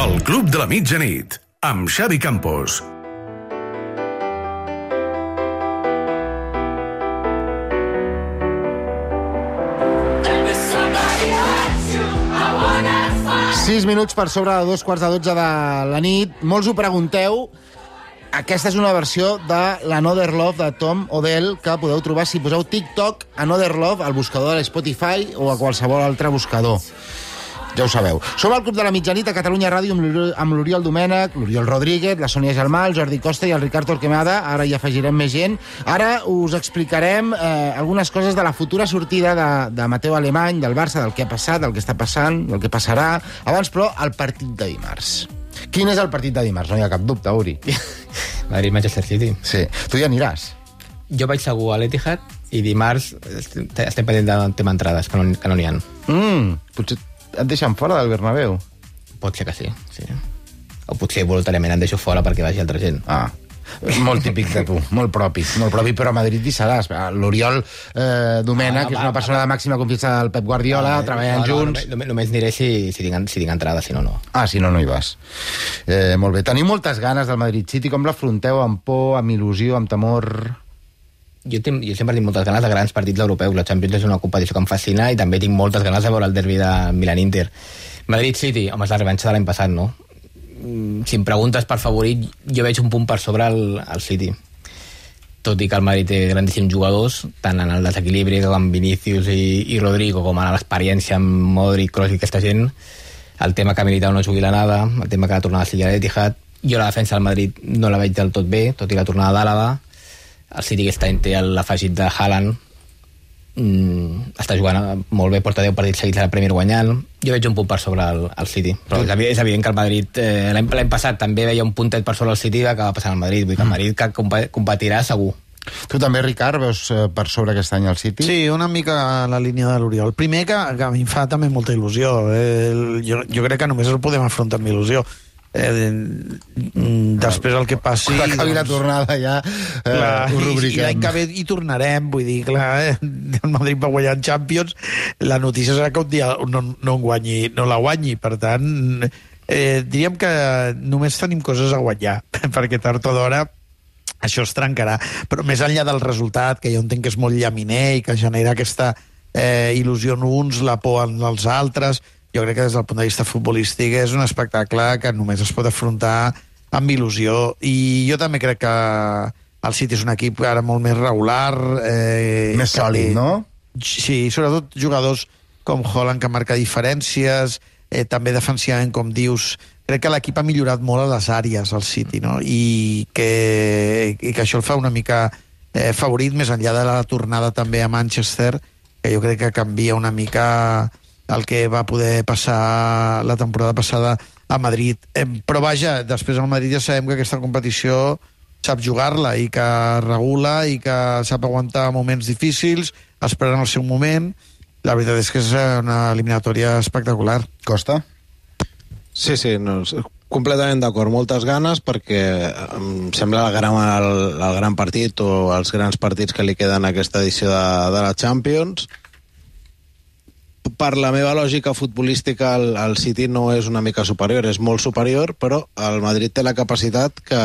El Club de la Mitjanit, amb Xavi Campos. Sis minuts per sobre de dos quarts de dotze de la nit. Molts ho pregunteu. Aquesta és una versió de l'Another Love de Tom Odell que podeu trobar si poseu TikTok Another Love al buscador de Spotify o a qualsevol altre buscador. Ja ho sabeu. Som al Club de la Mitjanit a Catalunya Ràdio amb l'Ori- amb l'Oriol Domènech, l'Oriol Rodríguez, la Sònia Gelmà, el Jordi Costa i el Ricard Torquemada. Ara hi afegirem més gent. Ara us explicarem eh, algunes coses de la futura sortida de, de Mateu Alemany, del Barça, del que ha passat, del que està passant, del que passarà. Abans, però, el partit de dimarts. Quin és el partit de dimarts? No hi ha cap dubte, Uri. Madrid-Manchester City. Sí. Tu hi aniràs? Jo vaig segur a l'Etihad i dimarts estem, estem pendent del tema entrades, que no, que no n'hi ha. Mm, potser et deixen fora del Bernabéu. Pot ser que sí, sí. O potser voluntàriament en deixo fora perquè vagi altra gent. Ah, molt típic de tu, molt propi, molt propi, però a Madrid hi seràs. L'Oriol eh, Domènech, Ah, que és una persona de màxima confiança del Pep Guardiola, Ah, treballant no, no, junts... Només, només aniré si, si, tinc, si tinc entrada, si no, no. Ah, si no, no hi vas. Eh, molt bé. Teniu moltes ganes del Madrid City. Com l'afronteu? Amb por, amb il·lusió, amb temor? Jo, tinc, jo sempre tinc moltes ganes de grans partits europeus. La Champions és una competició que em fascina i també tinc moltes ganes de veure el derbi de Milan-Inter. Madrid-City, home, és la revanxa de l'any passat, no? Mm, Si em preguntes per favorit, jo veig un punt per sobre el, el City. Tot i que el Madrid té grandíssims jugadors, tant en el desequilibri com amb Vinícius i, i Rodrigo, com en l'experiència amb Modric, Kroos i aquesta gent, el tema que ha militat no jugui la nada, el tema que la tornada sigui a l'Etihad, jo la defensa del Madrid no la veig del tot bé, tot i la tornada d'Àlava, el City aquest any té l'afegit de Haaland, mm, està jugant molt bé, porta 10 partits seguits a la Premier guanyant. Jo veig un punt per sobre el, el City. Però és és evident que el Madrid, eh, l'any l'any passat també veia un puntet per sobre el City i va acabar passant al Madrid. Vull dir que el Madrid que competirà segur. Tu també, Ricard, veus eh, per sobre aquest any el City? Sí, una mica la línia de l'Oriol. Primer, que, que a mi em fa també molta il·lusió. Eh, el- jo, jo crec que només el podem afrontar amb il·lusió. Eh, després el que passi... Quan acabi la tornada ja eh, Clar, ho i, i rubriquem. l'any que ve hi tornarem, vull dir, clar, eh, el Madrid va guanyar en Champions, la notícia serà que un dia no, no, guanyi, no la guanyi, per tant, eh, diríem que només tenim coses a guanyar, perquè tard o d'hora això es trencarà, però més enllà del resultat, que jo entenc que és molt llaminer i que genera aquesta eh, il·lusió en uns, la por en els altres, jo crec que des del punt de vista futbolístic és un espectacle que només es pot afrontar amb il·lusió, i jo també crec que el City és un equip ara molt més regular. Eh, Més que sòlid, té- no? Sí, sobretot jugadors com Holland, que marca diferències, eh, també defensivament, com dius, crec que l'equip ha millorat molt a les àrees, al City, no? I que, i que això el fa una mica eh, favorit, més enllà de la tornada també a Manchester, que jo crec que canvia una mica el que va poder passar la temporada passada a Madrid. Eh, però vaja, després al Madrid ja sabem que aquesta competició sap jugar-la i que regula i que sap aguantar moments difícils, esperant el seu moment. La veritat és que és una eliminatòria espectacular. Costa? Sí, sí, no, completament d'acord. Moltes ganes perquè em sembla el gran, el, el gran partit o els grans partits que li queden a aquesta edició de, de la Champions. Per la meva lògica futbolística, el, el City no és una mica superior, és molt superior, però el Madrid té la capacitat que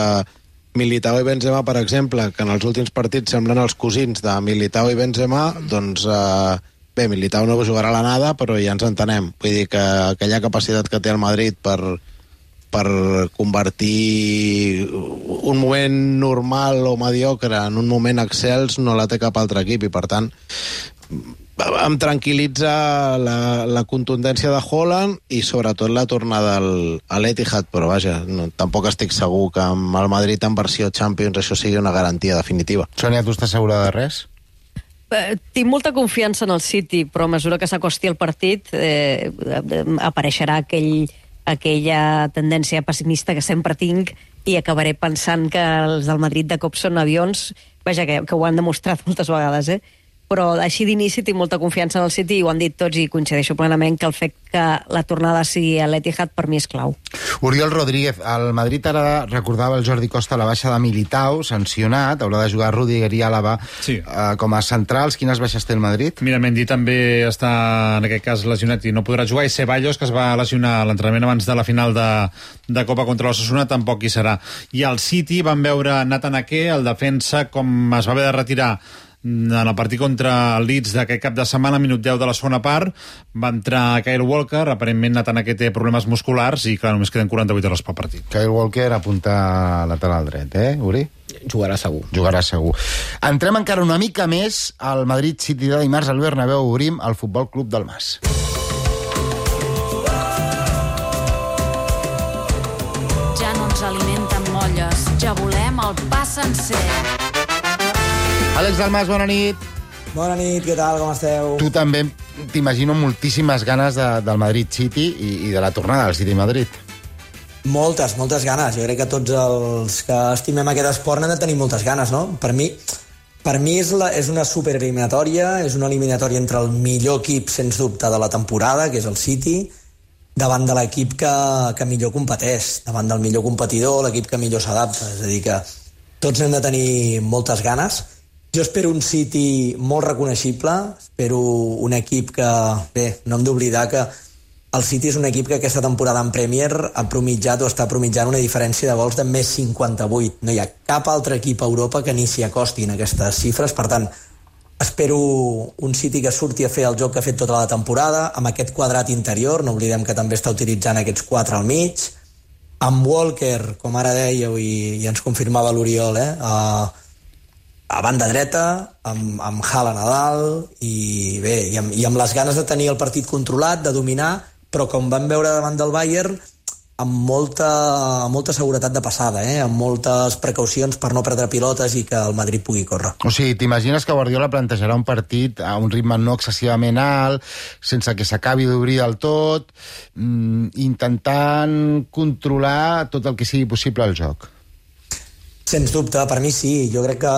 Militao i Benzema, per exemple, que en els últims partits semblen els cosins de Militao i Benzema, doncs eh, bé, Militao no jugarà a la nada, però ja ens entenem. Vull dir que aquella capacitat que té el Madrid per, per convertir un moment normal o mediocre en un moment excels no la té cap altre equip i per tant em tranquil·litza la, la contundència de Holland i sobretot la tornada al, a l'Etihad, però vaja, no, tampoc estic segur que amb el Madrid en versió Champions això sigui una garantia definitiva. Sònia, tu estàs segura de res? Eh, tinc molta confiança en el City, però a mesura que s'acosti el partit eh, eh, apareixerà aquell, aquella tendència pessimista que sempre tinc i acabaré pensant que els del Madrid de cop són avions, vaja, que, que ho han demostrat moltes vegades, eh? Però així d'inici tinc molta confiança en el City i ho han dit tots i coincideixo plenament que el fet que la tornada sigui a l'Etihad per mi és clau. Oriol Rodríguez, el Madrid ara recordava el Jordi Costa la baixa de Militao, sancionat, haurà de jugar Rudiger i Àlava Sí. eh, com a centrals. Quines baixes té el Madrid? Mira, Mendy també està, en aquest cas, lesionat i no podrà jugar, i Ceballos, que es va lesionar a l'entrenament abans de la final de, de Copa contra l'Ossassuna, tampoc hi serà. I al City van veure Nathan Ake, el defensa, com es va haver de retirar en el partit contra el Leeds d'aquest cap de setmana, minut 10 de la segona part, va entrar Kyle Walker, aparentment Nathan Ake té problemes musculars i, clar, només queden 48 hores pel partit. Kyle Walker apunta lateral dret, eh, Uri? Jugarà segur. Jugarà segur. Entrem encara una mica més al Madrid City de dimarts al Bernabéu. Obrim el Futbol Club del Mas. Ja no ens alimenten molles, ja volem el pa sencer. Àlex Dalmas, bona nit. Bona nit, què tal, com esteu? Tu també t'imagino moltíssimes ganes de, del Madrid City i, i de la tornada del City Madrid. Moltes, moltes ganes. Jo crec que tots els que estimem aquest esport n'hem de tenir moltes ganes, no? Per mi, per mi és, la, és una supereliminatòria, és una eliminatòria entre el millor equip, sens dubte, de la temporada, que és el City, davant de l'equip que, que millor competeix, davant del millor competidor, l'equip que millor s'adapta. És a dir, que tots n'hem de tenir moltes ganes. Jo espero un City molt reconeixible, espero un equip que, bé, no hem d'oblidar que el City és un equip que aquesta temporada en Premier ha promitjat o està promitjant una diferència de gols de més 58. No hi ha cap altre equip a Europa que ni s'hi acosti en aquestes xifres, per tant, espero un City que surti a fer el joc que ha fet tota la temporada, amb aquest quadrat interior, no oblidem que també està utilitzant aquests quatre al mig, amb Walker, com ara dèieu i, i ens confirmava l'Oriol, eh, a, a banda dreta, amb, amb Haaland a dalt, i bé, i amb, i amb les ganes de tenir el partit controlat, de dominar, però com vam veure davant del Bayern, amb molta, amb molta seguretat de passada, eh? amb moltes precaucions per no perdre pilotes i que el Madrid pugui córrer. O sigui, t'imagines que Guardiola plantejarà un partit a un ritme no excessivament alt, sense que s'acabi d'obrir del tot, mm, intentant controlar tot el que sigui possible al joc. Sens dubte, per mi sí. Jo crec que...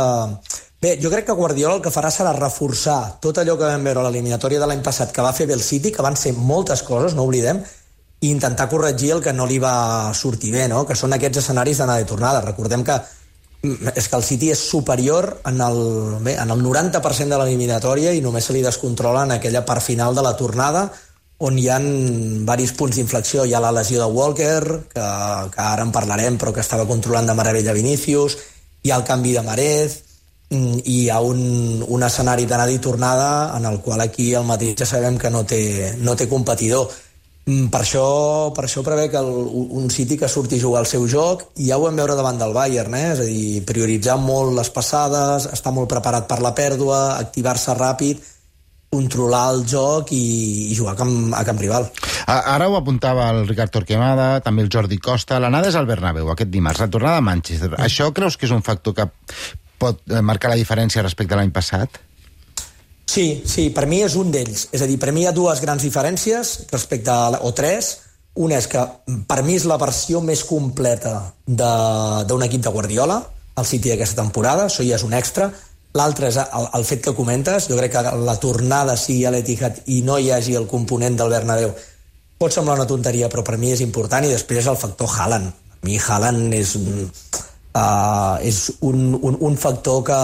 Bé, jo crec que Guardiola el que farà serà reforçar tot allò que vam veure a l'eliminatòria de l'any passat que va fer bé el City, que van ser moltes coses, no oblidem, i intentar corregir el que no li va sortir bé, no? que són aquests escenaris d'anada i tornada. Recordem que mm, és que el City és superior en el, bé, en el 90% de l'eliminatòria i només se li descontrola en aquella part final de la tornada on hi ha diversos punts d'inflexió. Hi ha la lesió de Walker, que, que ara en parlarem, però que estava controlant de meravella Vinícius, hi ha el canvi de Marez, mm, i hi ha un, un escenari d'anada i tornada en el qual aquí el Madrid ja sabem que no té, no té competidor. Mm, Per això, per això prevé que el, un City que surti a jugar el seu joc i ja ho vam veure davant del Bayern, eh? és a dir, prioritzar molt les passades, estar molt preparat per la pèrdua, activar-se ràpid, controlar el joc i, i jugar a camp, a camp rival. Ara ho apuntava el Ricard Torquemada, també el Jordi Costa. L'anada és al Bernabéu aquest dimarts, la tornada a Manchester. Això creus que és un factor que pot eh, marcar la diferència respecte a l'any passat? Sí, sí, per mi és un d'ells. És a dir, per mi hi ha dues grans diferències respecte a... la- o tres. Una és que mm, per mi és la versió més completa de- d'un equip de Guardiola, el City d'aquesta temporada, això ja és un extra. L'altre és el, el fet que comentes, jo crec que la tornada sigui a l'Etihad i no hi hagi el component del Bernabéu pot semblar una tonteria, però per mi és important, i després el factor Haaland. A mi Haaland és, uh, és un, un, un factor que,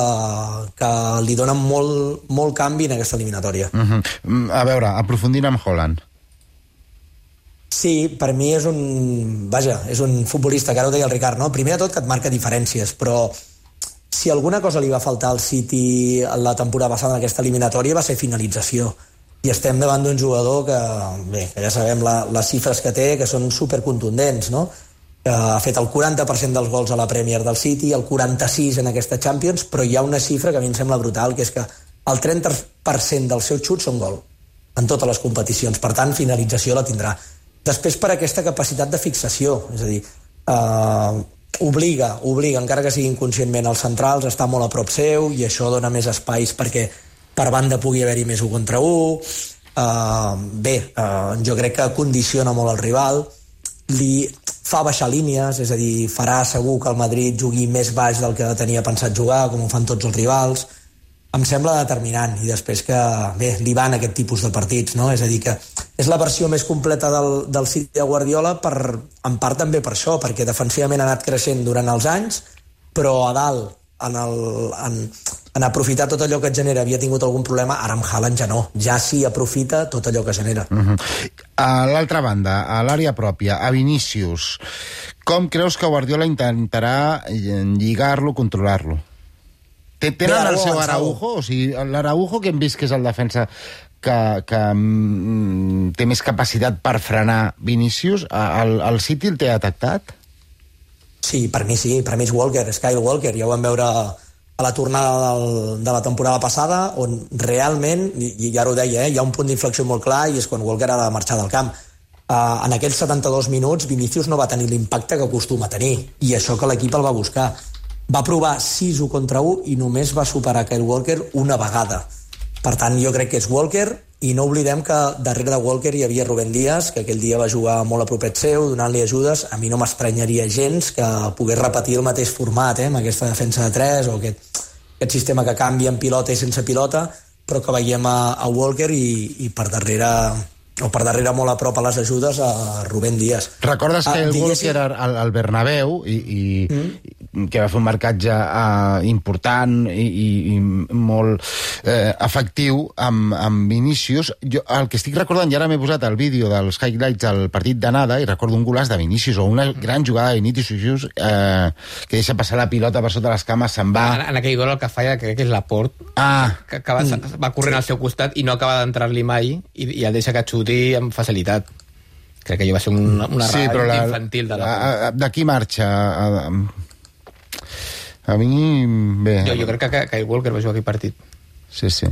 que li dona molt, molt canvi en aquesta eliminatòria. Uh -huh. A veure, aprofundint amb Holland. Sí, per mi és un... Vaja, és un futbolista, que ara ho deia el Ricard, no? Primer de tot que et marca diferències, però si alguna cosa li va faltar al City la temporada passada en aquesta eliminatòria va ser finalització. I estem davant d'un jugador que, bé, que ja sabem la, les xifres que té, que són supercontundents, no? Que ha fet el 40% dels gols a la Premier del City, el 46% en aquesta Champions, però hi ha una xifra que a mi em sembla brutal, que és que el 30% dels seus xuts són gol en totes les competicions. Per tant, finalització la tindrà. Després, per aquesta capacitat de fixació, és a dir, eh, obliga, obliga, encara que sigui inconscientment, els centrals a estar molt a prop seu i això dona més espais perquè per banda pugui haver-hi més 1 contra 1. Uh, bé, uh, jo crec que condiciona molt el rival, li fa baixar línies, és a dir, farà segur que el Madrid jugui més baix del que tenia pensat jugar, com ho fan tots els rivals. em sembla determinant i després que, bé, li van aquest tipus de partits, no? És a dir, que és la versió més completa del, del City de Guardiola per, en part també per això, perquè defensivament ha anat creixent durant els anys, però a dalt, en, el, en, en aprofitar tot allò que et genera havia tingut algun problema, ara amb Haaland ja no. Ja sí aprofita tot allò que genera. Uh -huh. A l'altra banda, a l'àrea pròpia, a Vinícius, com creus que Guardiola intentarà lligar-lo, controlar-lo? Tenen Bé, el seu. Araujo? O sigui, l'Araujo que hem vist que és el defensa que, que mm, té més capacitat per frenar Vinícius, el, el City el té detectat? Sí, per mi sí, per mi és Walker, és Kyle Walker. Ja ho vam veure a la tornada del, de la temporada passada, on realment, i, ara ho deia, eh, hi ha un punt d'inflexió molt clar i és quan Walker ha de marxar del camp. Uh, en aquells 72 minuts Vinícius no va tenir l'impacte que acostuma a tenir i això que l'equip el va buscar va provar 6 1 contra 1 i només va superar Kyle Walker una vegada per tant jo crec que és Walker i no oblidem que darrere de Walker hi havia Rubén Díaz, que aquell dia va jugar molt a propet seu, donant-li ajudes. A mi no m'estranyaria gens que pogués repetir el mateix format, eh, amb aquesta defensa de 3 o aquest, aquest sistema que canvia en pilota i sense pilota, però que veiem a, a Walker i, i per darrere o per darrere molt a prop a les ajudes a Rubén Díaz. Recordes que Ah, el diguéssim- Walker al, al Bernabéu i, i mm. que va fer un marcatge uh, important i, i, i molt eh, efectiu amb, amb Vinícius. Jo, el que estic recordant, i ara m'he posat el vídeo dels highlights del partit d'anada i recordo un golaç de Vinícius o una gran jugada de Vinícius eh, que deixa passar la pilota per sota les cames, se'n va... En, en aquell gol el que falla crec que és Laport, Ah, que, que va, va corrent al seu costat i no acaba d'entrar-li mai i, i el deixa que xuti amb facilitat. Crec que allò va ser una, una sí, errada la, infantil de la... a- D'aquí marxa... A, a, a mi... Bé, Jo, jo crec que, Kyle Walker va jugar aquell partit. Sí, sí.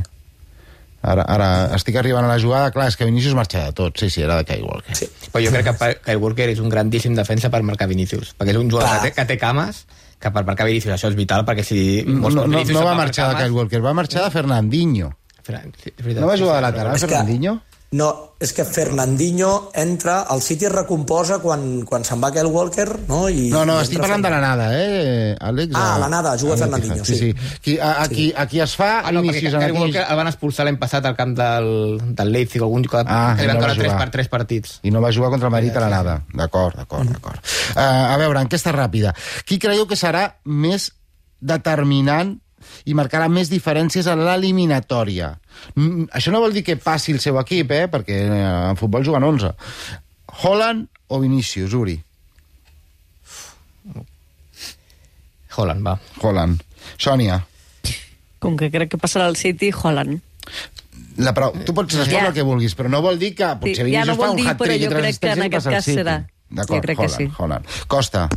Ara, ara estic arribant a la jugada, clar, és que Vinícius marxa de tot. Sí, sí, era de Kyle Walker. Sí. Però jo crec que Kyle Walker és un grandíssim defensa per marcar Vinícius, perquè és un jugador que té, que té cames, que per marcar Vinícius això és vital, perquè si... No, no, no, va marxar de Kyle Walker, va marxar de Fernandinho. Fra- sí. No va jugar de lateral, És que- Fernandinho? No, és que Fernandinho entra, el City es recomposa quan, quan se'n va Kyle Walker, no? I, No, no, estic parlant de la nada, eh, Àlex? Ah, A- la nada, juga Fernandinho, l'Etihad. Sí, sí. Qui, a, a, qui, a qui es fa Ah, no, perquè inicis Kyle aquí... Walker el van expulsar l'any passat al camp del, del Leipzig, algun que, Ah, que van no va caure tres jugar. per tres partits. I no va jugar contra el Madrid a la nada. D'acord, d'acord, d'acord. Uh, a veure, enquesta ràpida. Qui creieu que serà més determinant i marcarà més diferències a l'eliminatòria? Mm, això no vol dir que passi el seu equip, eh? perquè eh, en futbol juguen 11. Holland o Vinícius, Uri? Holland, va. Holland. Sònia, Com que crec que passarà al City, Holland. la prou... tu pots respondre Ja. el que vulguis, però no vol dir que potser Sí, ja Vinícius no vol fa un dir, hat-trick però i jo tres crec que en assistències i aquest passa al cas City. serà. D'acord, Jo crec que Holland, sí. Holland. Costa,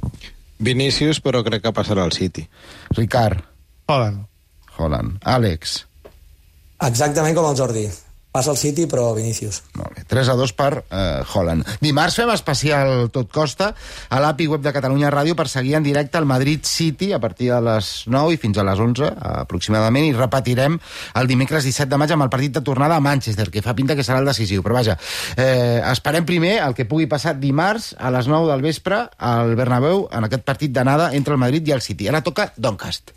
Vinícius, però crec que passarà al City. Ricard, Holland. Holland. Àlex, Exactament com el Jordi. Passa al City, però Vinícius. Molt bé, 3 a 2 per eh, Holland. Dimarts fem especial Tot Costa a l'API web de Catalunya Ràdio per seguir en directe el Madrid City a partir de les 9 i fins a les 11 aproximadament i repetirem el dimecres 17 de maig amb el partit de tornada a Manchester, que fa pinta que serà el decisiu. Però vaja, eh, esperem primer el que pugui passar dimarts a les 9 del vespre al Bernabéu en aquest partit d'anada entre el Madrid i el City. Ara toca Doncast.